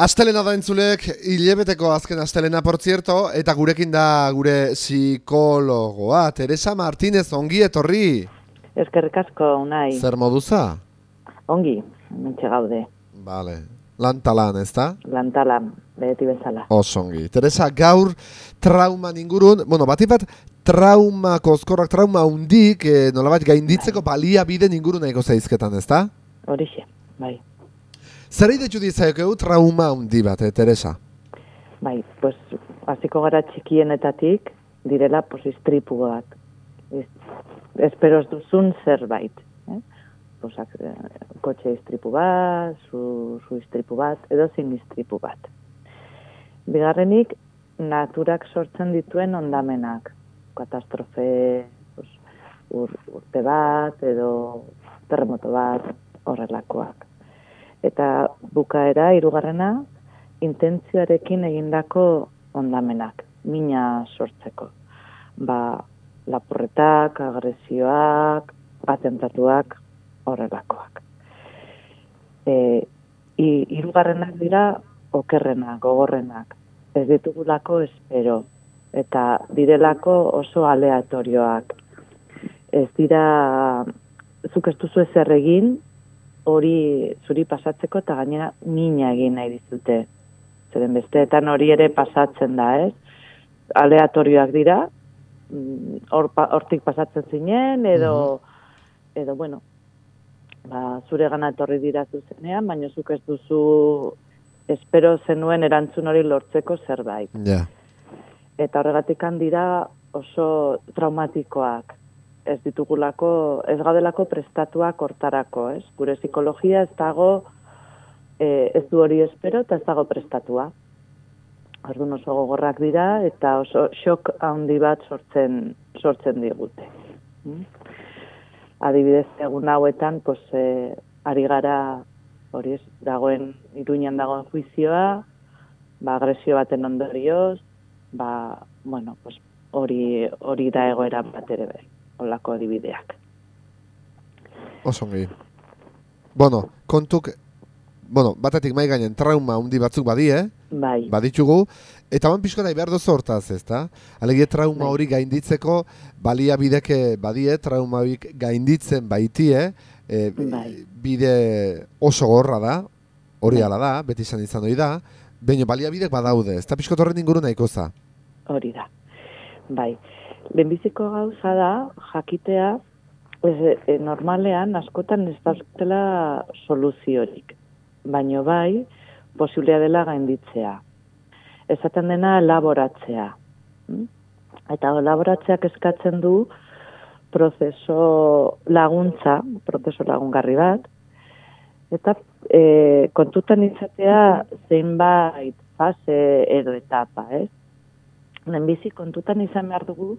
Astelena da entzulek, hilebeteko azken astelena portzierto, eta gurekin da gure psikologoa, Teresa Martínez, ongi etorri. Eskerrik asko, unai. Zer moduza? Ongi, mentxe gaude. Vale. Lantalan, ez da? Lantalan, beti bezala. Osongi. Teresa, gaur trauma ingurun, bueno, bat bat trauma, kozkorrak trauma undik, eh, nolabait gainditzeko balia bide ingurun nahiko zaizketan, ez da? Horixe, bai. Zer egin ditzu trauma handi bat, eh, Teresa? Bai, pues, hasiko gara txikienetatik, direla, pues, istripu bat. Esperoz duzun zerbait. Eh? Pues, eh, kotxe istripu bat, zu, zu istripu bat, edo zin istripu bat. Bigarrenik, naturak sortzen dituen ondamenak. Katastrofe, pues, ur, urte bat, edo terremoto bat, horrelakoak eta bukaera hirugarrena intentzioarekin egindako ondamenak, mina sortzeko. Ba, lapurretak, agresioak, atentatuak, horrelakoak. E, hirugarrenak dira okerrenak, gogorrenak. Ez ditugulako espero eta direlako oso aleatorioak. Ez dira zuk ez duzu ezer egin, hori zuri pasatzeko eta gainera mina egin nahi dizute. Zeren besteetan hori ere pasatzen da, ez? Aleatorioak dira, mm, hortik pasatzen zinen, edo, mhm. edo bueno, ba, zure gana etorri dira zuzenean, baina zuk ez duzu espero zenuen erantzun hori lortzeko zerbait. Ja. Eta horregatik dira oso traumatikoak ez ditugulako, ez gadelako prestatuak hortarako, ez? Gure psikologia ez dago, e, ez du hori espero, eta ez dago prestatua. Orduan oso gogorrak dira, eta oso xok handi bat sortzen, sortzen digute. Hmm? Adibidez, egun hauetan, pues, e, ari gara, hori ez, dagoen, iruñan dagoen juizioa, ba, agresio baten ondorioz, ba, bueno, pues, hori, hori da egoera bat ere bai olako adibideak. Osongi. Bueno, kontuk, bueno, batetik mai gainen trauma handi batzuk badie, eh? Bai. Baditzugu, eta ban pixko nahi behar dozu hortaz, ez da? Alegia trauma bai. hori gainditzeko, balia bideke badie, trauma hori gainditzen baitie, e, bai. bide oso gorra da, hori bai. ala da, beti izan izan hori da, baina balia bidek badaude, ez da pixko torren inguru nahiko za? Hori da, bai lehenbiziko gauza da, jakitea, ez, e, normalean, askotan ez dauzkela soluziorik. Baino bai, posiblea dela gainditzea. Ezaten dena elaboratzea. Hm? Eta elaboratzeak eskatzen du prozeso laguntza, prozeso lagungarri bat, eta e, kontutan izatea zeinbait fase edo etapa, ez? Lehenbizi kontutan izan behar dugu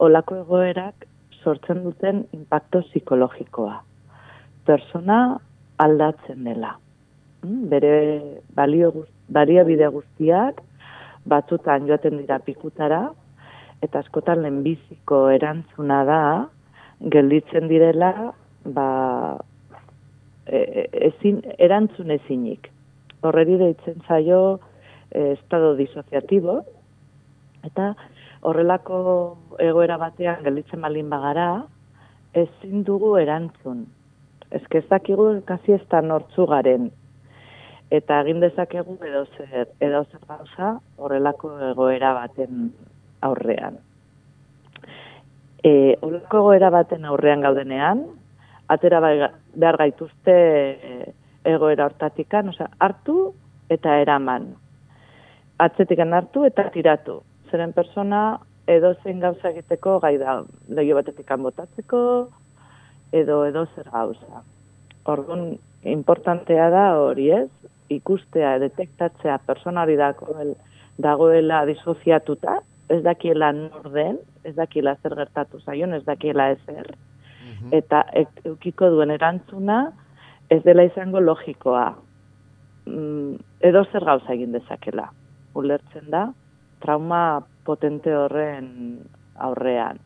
olako egoerak sortzen duten impacto psikologikoa. Persona aldatzen dela. Hmm? Bere balio, balio bide guztiak batzutan joaten dira pikutara eta askotan lehenbiziko erantzuna da gelditzen direla ba, e, e, ezin, erantzun ezinik. Horreri deitzen zaio e, estado disociatibo eta horrelako egoera batean gelditzen balin bagara, ezin dugu erantzun. Ez ez dakigu kasi ez da nortzu garen. Eta egin dezakegu edo zer, edo zer gauza horrelako egoera baten aurrean. E, horrelako egoera baten aurrean gaudenean, atera bai behar gaituzte e, egoera hortatikan, osea, hartu eta eraman. Atzetikan hartu eta tiratu zeren persona edo zein gauza egiteko gai da legio batetik botatzeko edo edo zer gauza. Orduan, importantea da hori ez, ikustea, detektatzea persona hori dagoela disoziatuta, ez dakiela norden, ez dakiela zer gertatu zaion, ez dakiela ezer, mhm. eta eukiko duen erantzuna ez dela izango logikoa. Mm, edo zer gauza egin dezakela. Ulertzen da, trauma potente horren aurrean.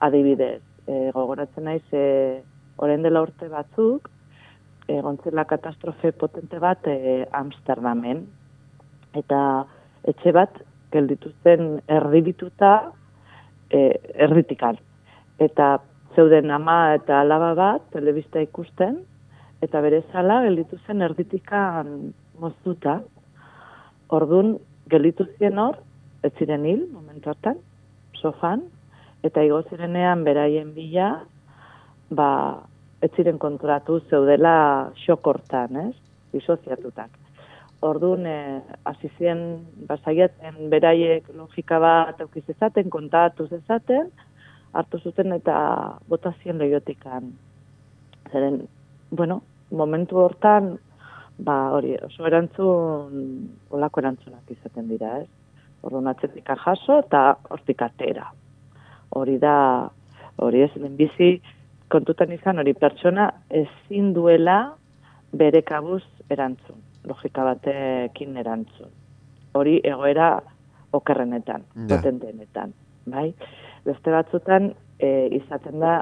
Adibidez, e, gogoratzen naiz, e, oren dela urte batzuk, egontzela katastrofe potente bat e, Amsterdamen, eta etxe bat gelditu zen erdibituta e, erditikan. Eta zeuden ama eta alaba bat telebista ikusten, eta bere zala gelditu zen erditikan moztuta. Ordun gelditu zien hor, ez ziren hil, momentu hartan, sofan, eta igo zirenean beraien bila, ba, ez ziren konturatu zeudela xokortan, ez? Disoziatutak. Orduan, eh, hasi zien basaiatzen beraiek logika bat aukiz ezaten, kontatu ezaten, hartu zuten eta botazien lehiotikan. Zeren, bueno, momentu hortan, ba, hori, oso erantzun, olako erantzunak izaten dira, ez? Orduan atzetik jaso eta hortik atera. Hori da, hori ez, bizi kontutan izan hori pertsona ezin duela bere kabuz erantzun, logika batekin erantzun. Hori egoera okerrenetan, ja. potentenetan, bai? Beste batzutan e, izaten da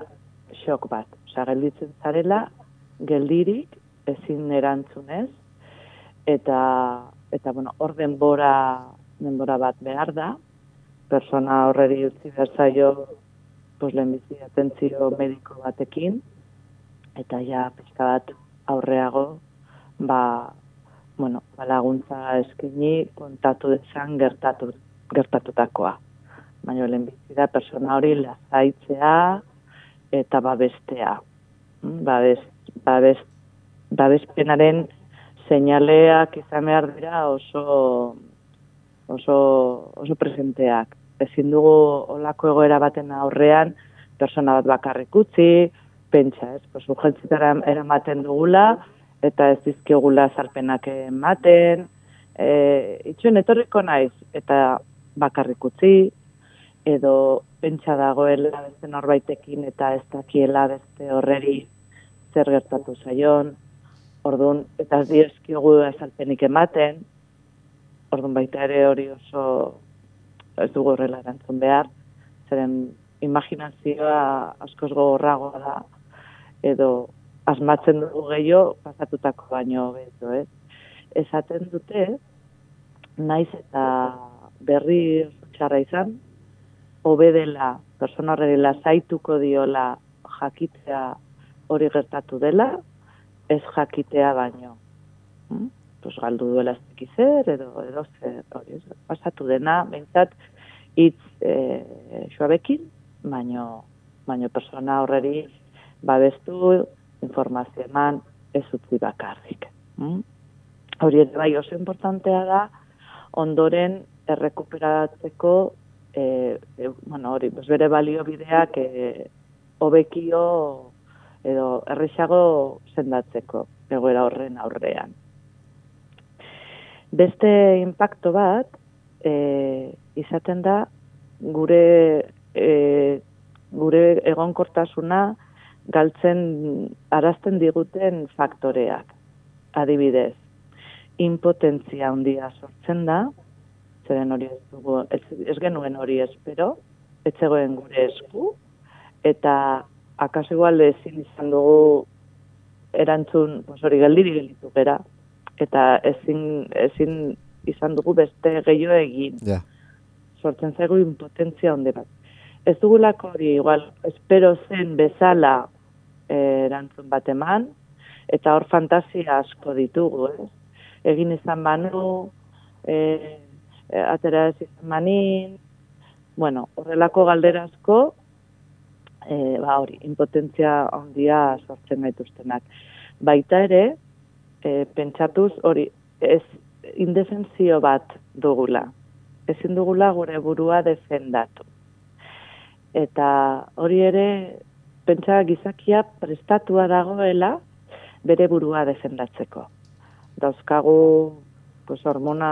xok bat, osea gelditzen zarela geldirik ezin erantzunez eta eta bueno, hor denbora denbora bat behar da, persona horreri utzi berzaio pues, lehenbizi atentzio mediko batekin, eta ja pizka bat aurreago, ba, bueno, ba laguntza eskini kontatu desan gertatu, gertatutakoa. Baina lehenbizi da persona hori lazaitzea eta babestea. Mm, babes, babes, babespenaren seinaleak izan behar dira oso oso, oso presenteak. Ezin dugu olako egoera baten aurrean, persona bat bakarrik utzi, pentsa, ez, pues, urgentzitara eramaten dugula, eta ez dizkigula zarpenak ematen, e, itxuen etorriko naiz, eta bakarrik utzi, edo pentsa dagoela beste norbaitekin eta ez dakiela beste horreri zer gertatu zaion, orduan, eta ez dizkigu azalpenik ematen, orduan baita ere hori oso ez dugu horrela erantzun behar, zeren imaginazioa askoz gogorragoa da, edo asmatzen dugu gehiago pasatutako baino beto, ez? Esaten dute, naiz eta berri txarra izan, obedela, persona horrela lasaituko diola jakitea hori gertatu dela, ez jakitea baino. Hmm? Pues, galdu duela ez zer, edo, edo zer, hori, pasatu dena, behintzat, hitz e, suabekin, baino, baino persona horreri babestu, informazio eman, ez utzi bakarrik. Mm? Hori ere bai oso importantea da, ondoren errekuperatzeko, e, e, bueno, hori, bere balio bideak e, obekio edo errexago sendatzeko egoera horren aurrean. Beste impacto bat e, izaten da gure e, gure egonkortasuna galtzen arazten diguten faktoreak. Adibidez, impotentzia handia sortzen da, zeren hori ez dugu, ez, ez genuen hori espero, ez zegoen gure esku, eta akaso igual ezin izan dugu erantzun, hori galdiri gelitu gera, eta ezin, ezin izan dugu beste gehiago egin. Ja. Sortzen zaigu impotentzia onde bat. Ez dugulako hori, igual, espero zen bezala eh, erantzun bat eman, eta hor fantasia asko ditugu, ez? Egin izan banu, e, atera ez izan manin, bueno, horrelako galderazko, e, ba hori, impotentzia ondia sortzen gaituztenak. Baita ere, e, pentsatuz hori ez indefensio bat dugula. Ezin dugula gure burua defendatu. Eta hori ere pentsa gizakia prestatua dagoela bere burua defendatzeko. Dauzkagu pues, hormona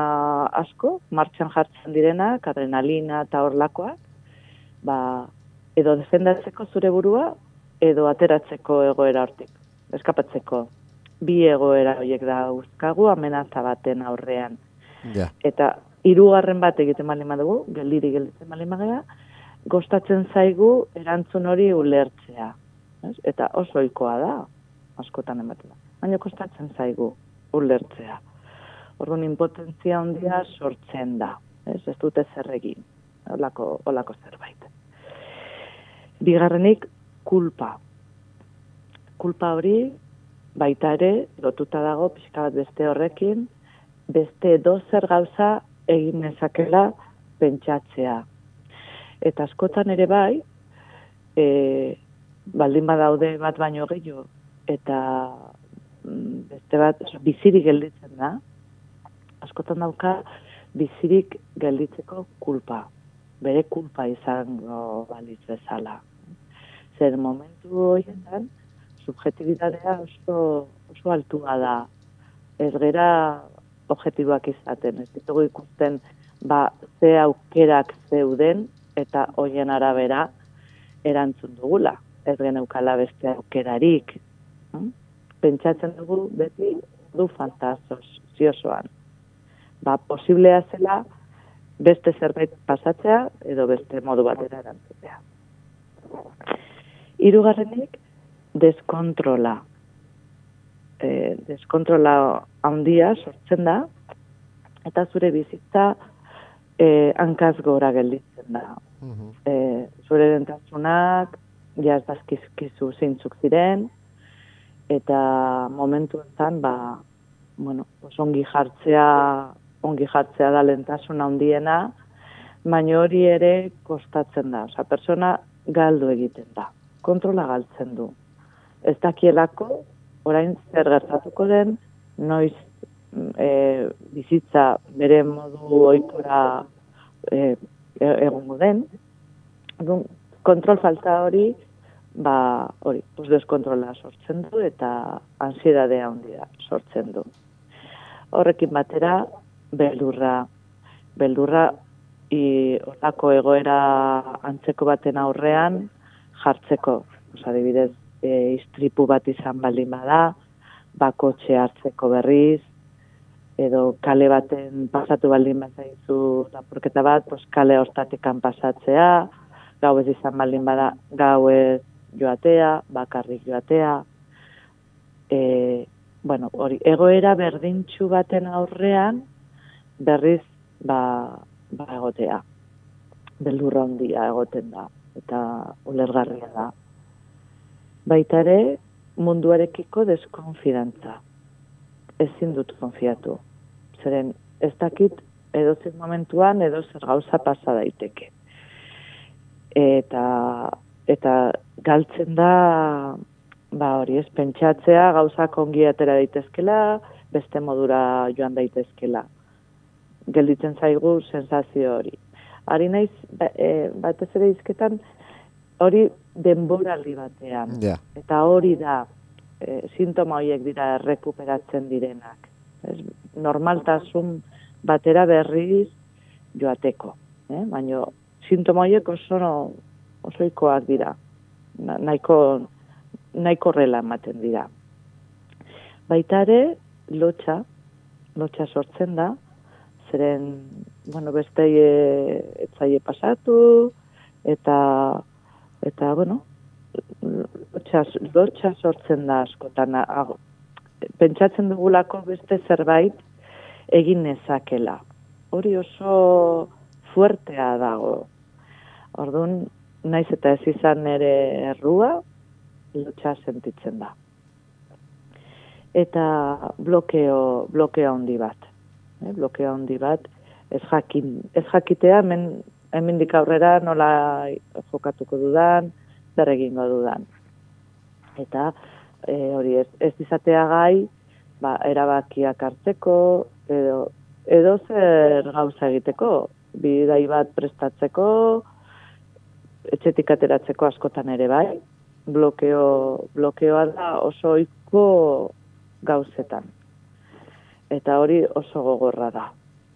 asko, martxan jartzen direna, adrenalina eta horlakoak, ba, edo defendatzeko zure burua, edo ateratzeko egoera hortik, eskapatzeko bi egoera horiek da uzkagu amenaza baten aurrean. Ja. Eta hirugarren bat egiten bali dugu, geldiri gelditzen bali magea, gostatzen zaigu erantzun hori ulertzea. Ez? Eta oso ohikoa da, askotan ematen da. Baina kostatzen zaigu ulertzea. Orduan impotentzia handia sortzen da. Ez, ez dute zer egin, olako, olako zerbait. Bigarrenik, kulpa. Kulpa hori, baita ere, lotuta dago, pixka bat beste horrekin, beste dozer gauza egin nezakela pentsatzea. Eta askotan ere bai, e, baldin badaude bat baino gehiago, eta mm, beste bat, bizirik gelditzen da, askotan dauka bizirik gelditzeko kulpa, bere kulpa izango balitz bezala. Zer momentu horietan, subjetibitatea oso, oso altua da. Ez gera objektiboak izaten, ez ditugu ikusten ba, ze aukerak zeuden eta hoien arabera erantzun dugula. Ez geneukala beste aukerarik. Hm? Pentsatzen dugu beti du fantazos, ziosoan. Ba, posiblea zela beste zerbait pasatzea edo beste modu batera erantzutea. Hirugarrenik deskontrola. E, deskontrola handia sortzen da eta zure bizitza e, hankaz gora gelditzen da. E, zure dentasunak jaz dazkizkizu zeintzuk ziren eta momentu enten ba, bueno, ongi jartzea ongi jartzea da lentasuna handiena baina hori ere kostatzen da. Osa, persona galdu egiten da. Kontrola galtzen du. Ez dakielako, orain zer gertatuko den, noiz e, bizitza bere modu oikora e, e, egongo den. Kontrol falta hori, ba, hori, pues deskontrola sortzen du eta ansiedadea handia sortzen du. Horrekin batera, beldurra, beldurra i olako egoera antzeko baten aurrean jartzeko. Osa, adibidez, e, istripu bat izan baldin bada, bakotxe hartzeko berriz, edo kale baten pasatu baldin bat zaizu lapurketa bat, pos kale hortatikan pasatzea, gau ez izan baldin bada, gau ez joatea, bakarrik joatea. E, bueno, hori, egoera berdintxu baten aurrean, berriz, ba, ba egotea. Beldurra handia egoten da eta ulergarria da. Baita ere munduarekiko deskonfidantza. Ezin dut konfiatu. Zeren ez dakit edozen momentuan edo zer gauza pasa daiteke. Eta eta galtzen da ba hori ez pentsatzea gauzak ongi atera daitezkela, beste modura joan daitezkela gelditzen zaigu sensazio hori. Ari naiz, ba, e, batez ere izketan, hori denboraldi batean. Eta hori da, e, sintoma horiek dira rekuperatzen direnak. Ez, normaltasun batera berriz joateko. Eh? Baina sintoma horiek oso osoikoak dira. Na, nahiko, nahiko rela ematen dira. Baita ere, lotxa, lotxa sortzen da, zeren, bueno, beste etzaie pasatu, eta, eta, bueno, lotxa, sortzen da askotan, pentsatzen dugulako beste zerbait egin nezakela. Hori oso fuertea dago. Orduan, naiz eta ez izan ere errua, lotxa sentitzen da. Eta blokeo, blokeo handi bat eh, blokea handi bat, ez, jakin, ez jakitea, hemen, hemen aurrera nola jokatuko dudan, zer egingo dudan. Eta e, hori ez, ez izatea gai, ba, erabakiak hartzeko, edo, edo zer gauza egiteko, bidai bat prestatzeko, etxetik ateratzeko askotan ere bai, blokeo, blokeoa da oso oiko gauzetan eta hori oso gogorra da.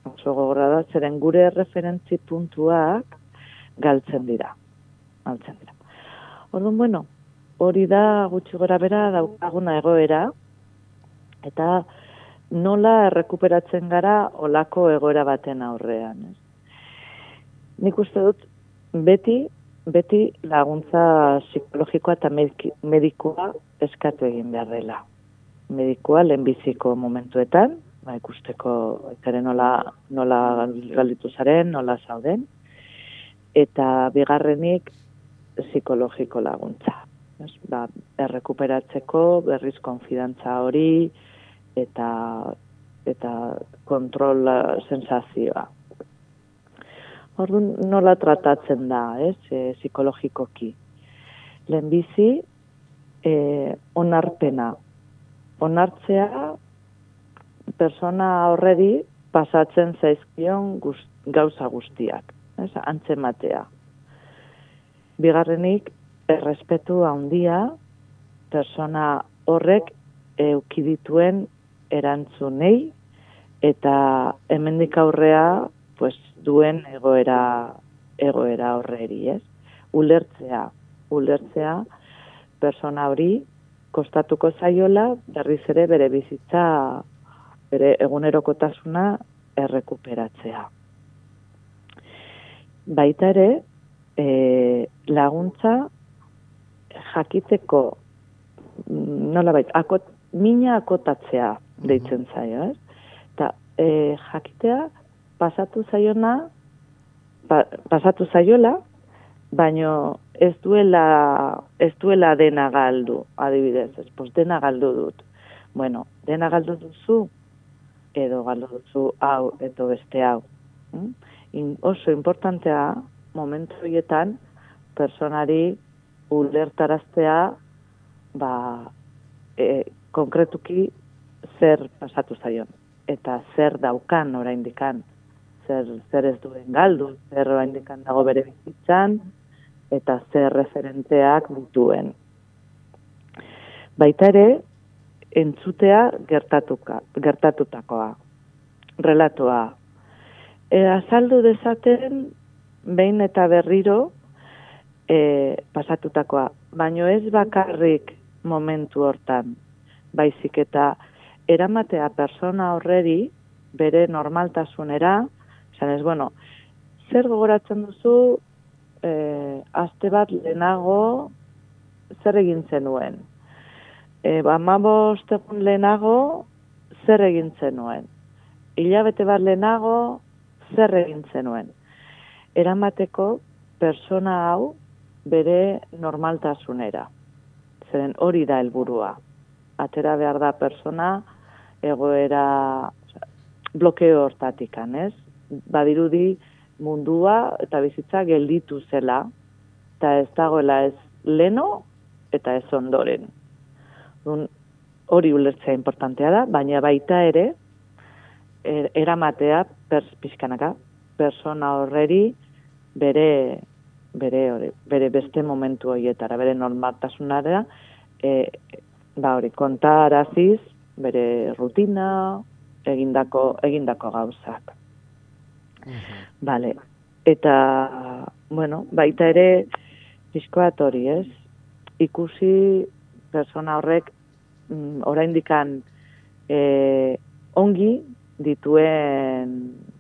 Oso gogorra da, zeren gure referentzi puntuak galtzen dira. Galtzen dira. Orduan, bueno, hori da gutxi gora bera daukaguna egoera, eta nola errekuperatzen gara olako egoera baten aurrean. Nik uste dut, beti, beti laguntza psikologikoa eta medikua eskatu egin behar dela. Medikua lehenbiziko momentuetan, ba, ikusteko ere nola, nola galditu zaren, nola zauden, eta bigarrenik psikologiko laguntza. Ez, ba, errekuperatzeko berriz konfidantza hori eta eta kontrol sensazioa. Orduan nola tratatzen da, ez, e, psikologikoki. Lehenbizi, e, onarpena. Onartzea, persona horredi pasatzen zaizkion gauza guztiak, ez, antzematea. Bigarrenik, errespetu handia persona horrek eukidituen erantzunei eta hemendik aurrea pues, duen egoera egoera horreri, ez? Ulertzea, ulertzea persona hori kostatuko zaiola berriz ere bere bizitza bere egunerokotasuna errekuperatzea. Baita ere, e, laguntza jakiteko nola baita, akot, mina akotatzea deitzen zaio, ez? Eta e, jakitea pasatu zaiona, pasatu zaiola, baino ez duela, ez duela dena galdu, adibidez, ez, pues dena galdu dut. Bueno, dena galdu duzu, edo galdu duzu hau, edo beste hau. Mm? In, oso importantea, momentu horietan, personari ulertaraztea, ba, e, konkretuki zer pasatu zaion. Eta zer daukan oraindikan zer, zer ez duen galdu, zer indikan dago bere bizitzan, eta zer referenteak dituen. Baita ere, entzutea gertatuka, gertatutakoa, relatoa. E, azaldu dezaten, behin eta berriro, e, pasatutakoa, baino ez bakarrik momentu hortan, baizik eta eramatea persona horreri, bere normaltasunera, Zan ez, bueno, zer gogoratzen duzu, e, azte bat lehenago, zer egin zenuen? E, ba, egun lehenago, zer egin zenuen? Ilabete bat lehenago, zer egin zenuen? Eramateko, persona hau, bere normaltasunera. Zeren hori da helburua. Atera behar da persona, egoera, blokeo hortatik, ez? badirudi mundua eta bizitza gelditu zela, eta ez dagoela ez leno eta ez ondoren. Un, hori ulertzea importantea da, baina baita ere, er, eramatea pers, pizkanaka, persona horreri bere, bere, hori, bere beste momentu horietara, bere normaltasunara, e, ba hori, kontaraziz, bere rutina, egindako, egindako gauzak. Vale. Eta, bueno, baita ere, diskoat hori, ez? Ikusi persona horrek mm, oraindikan e, ongi dituen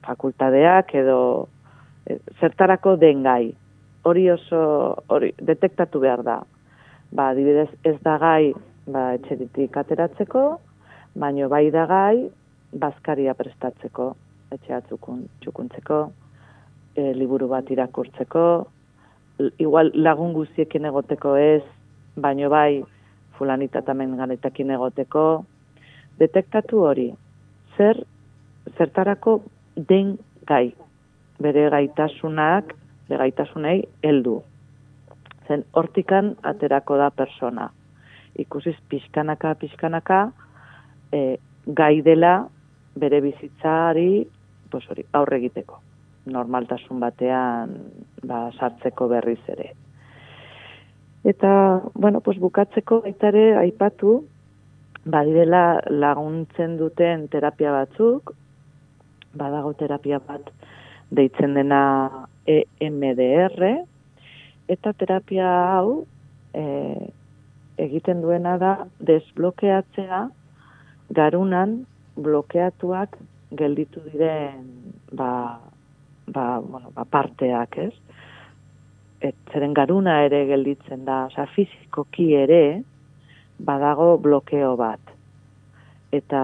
fakultadeak edo e, zertarako den gai. Hori oso hori detektatu behar da. Ba, adibidez, ez da gai ba, etxeritik ateratzeko, baino bai da gai bazkaria prestatzeko etxea txukuntzeko, e, liburu bat irakurtzeko, igual lagun guztiekin egoteko ez, baino bai fulanita tamen ganetakin egoteko, detektatu hori, zer, zertarako den gai, bere gaitasunak, bere gaitasunei heldu. Zen hortikan aterako da persona. Ikusiz pixkanaka, pixkanaka, e, gai dela bere bizitzari pues hori, aurre egiteko. Normaltasun batean ba, sartzeko berriz ere. Eta, bueno, pues bukatzeko baita ere aipatu, badirela laguntzen duten terapia batzuk, badago terapia bat deitzen dena EMDR, eta terapia hau e, egiten duena da desblokeatzea garunan blokeatuak gelditu diren ba, ba, bueno, ba parteak, ez? Et, zeren garuna ere gelditzen da, oza, fizikoki ere badago blokeo bat. Eta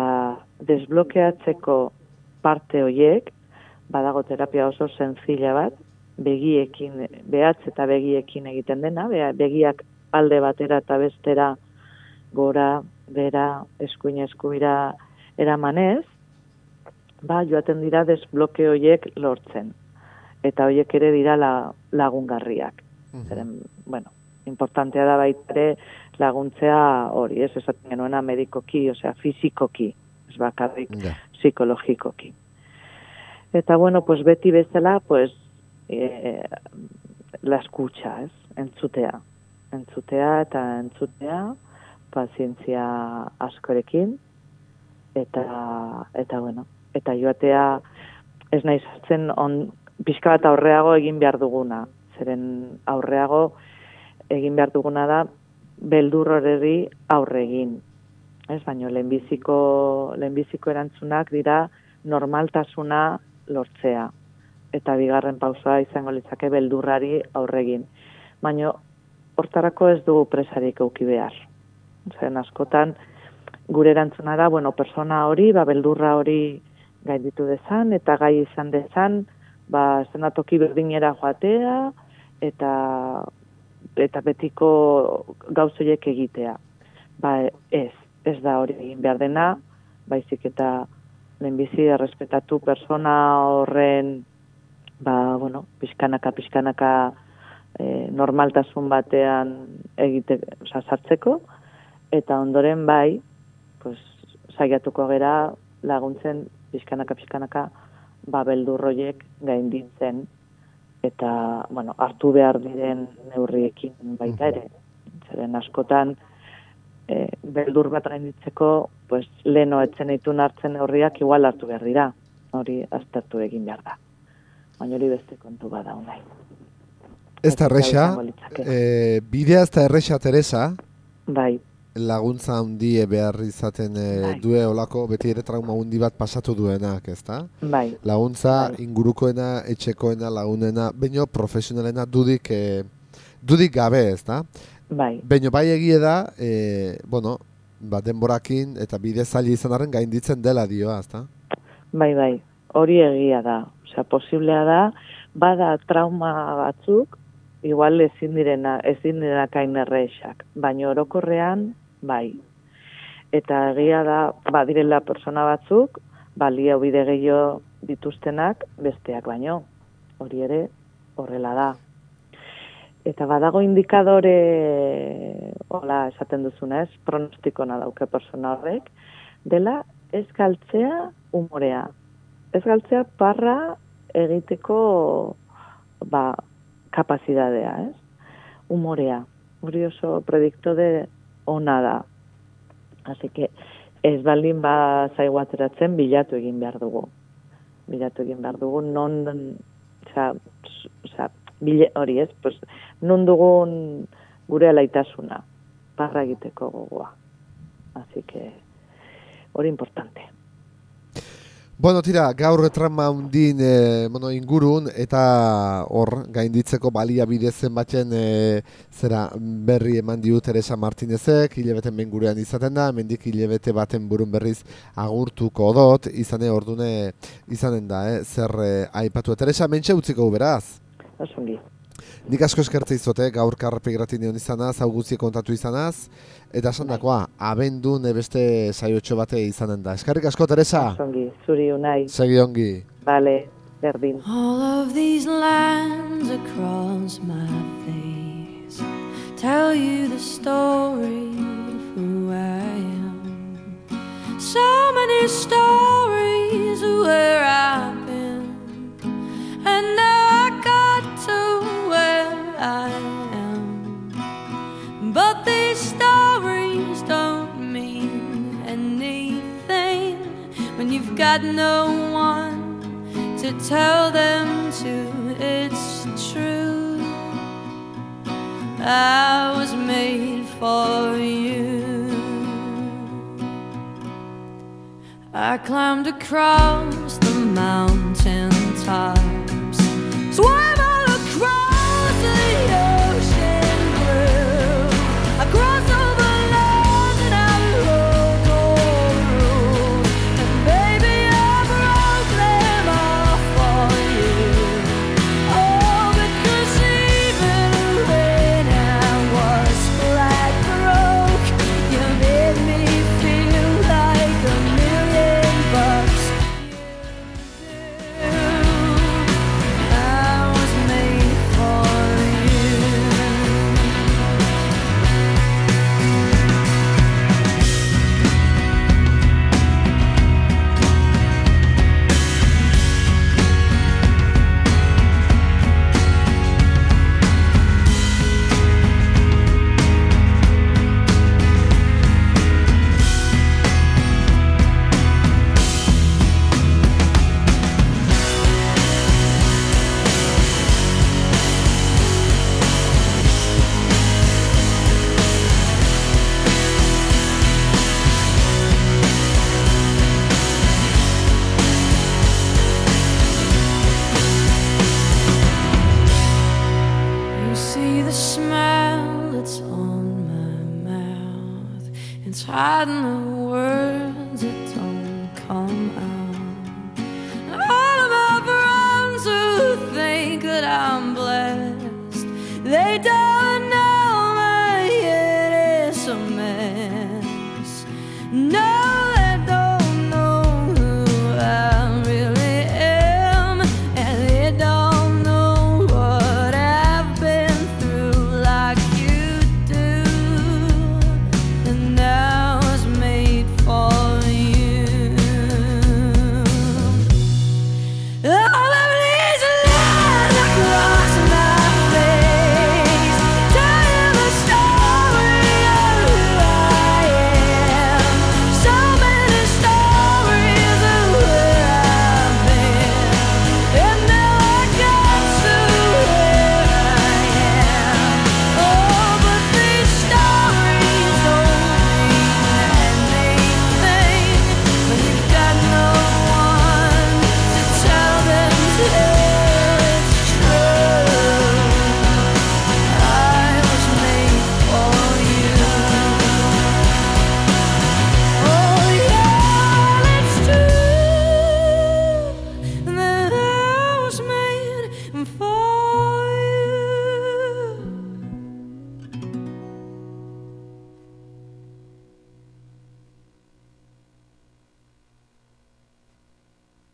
desblokeatzeko parte hoiek, badago terapia oso zentzila bat, begiekin, behatz eta begiekin egiten dena, begiak alde batera eta bestera gora, bera, eskuin eskuira eramanez, ba, joaten dira desbloke hoiek lortzen. Eta hoiek ere dira la, lagungarriak. Mm Zeren, bueno, importantea da baita laguntzea hori, ez esaten genuena medikoki, osea, fizikoki, ez bakarrik yeah. psikologikoki. Eta bueno, pues beti bezala, pues eh, la escucha, ez? Entzutea. Entzutea eta entzutea pazientzia askorekin eta eta bueno, eta joatea ez naiz hartzen on pizka bat aurreago egin behar duguna. Zeren aurreago egin behar duguna da beldur horreri aurre egin. Ez baino lehenbiziko lehenbiziko erantzunak dira normaltasuna lortzea eta bigarren pausa izango litzake beldurrari aurregin. Baino hortarako ez dugu presarik euki behar. Zen askotan gure erantzuna da, bueno, persona hori, ba, beldurra hori gainditu dezan, eta gai izan dezan, ba, zenatoki berdinera joatea, eta eta betiko gauzoiek egitea. Ba, ez, ez da hori egin behar dena, baizik eta lehenbizi errespetatu persona horren ba, bueno, pixkanaka, pixkanaka e, normaltasun batean egite, oza, sartzeko, eta ondoren bai, pues, saiatuko gera laguntzen pixkanaka, pixkanaka, ba, beldurroiek gainditzen, eta, bueno, hartu behar diren neurriekin baita ere. Zeren askotan, e, beldur bat gainditzeko, pues, leno etzen itun hartzen neurriak igual hartu behar dira. Hori aztertu egin behar da baina hori beste kontu bada unai. Ez da erresa, e, bidea ez da erresa, Teresa. Bai. Laguntza handi behar izaten e, bai. due olako, beti ere trauma handi bat pasatu duenak, ez da? Bai. Laguntza bai. ingurukoena, etxekoena, lagunena, baino profesionalena dudik, e, dudik gabe, ez da? Bai. Baino bai egie da, e, bueno, ba, denborakin eta bide zaili izan arren gainditzen dela dioa, ez da? Bai, bai, hori egia da, Osea, posiblea da, bada trauma batzuk, igual ezin direna, ezin direna kain erreixak, baina orokorrean, bai. Eta egia da, badirela persona batzuk, balia bide gehiago dituztenak besteak baino. Hori ere, horrela da. Eta badago indikadore, hola, esaten duzunez, pronostiko nadauke persona horrek, dela ez galtzea umorea. Ez galtzea parra egiteko ba, kapazidadea, ez? Umorea, hori oso predikto de ona da. Así que ez baldin ba zaigu ateratzen bilatu egin behar dugu. Bilatu egin behar dugu, non, oza, oza, bile, hori ez, pues, non dugun gure alaitasuna, parra egiteko gogoa. Así que, hori importante. Bueno, tira, gaur trama undin e, bueno, ingurun eta hor gainditzeko balia bidezen batzen e, zera berri eman diu Teresa Martinezek, hilebeten bengurean izaten da, mendik hilebete baten burun berriz agurtuko dot, izane ordune izanen da, eh? zer e, aipatu. Teresa, mentxe utziko beraz? Osongi. Nik asko eskertze izote, gaur karrape gratin egon izanaz, hau kontatu izanaz, eta esan dakoa, abendu nebeste saiotxo bate izanen da. Eskarrik asko, Teresa? Zongi, zuri unai. Segi ongi. Bale, berdin. All of these lands across my face Tell you the story of who I am So many stories of where I've been got no one to tell them to. It's true. I was made for you. I climbed across the mountain tops. hiding away.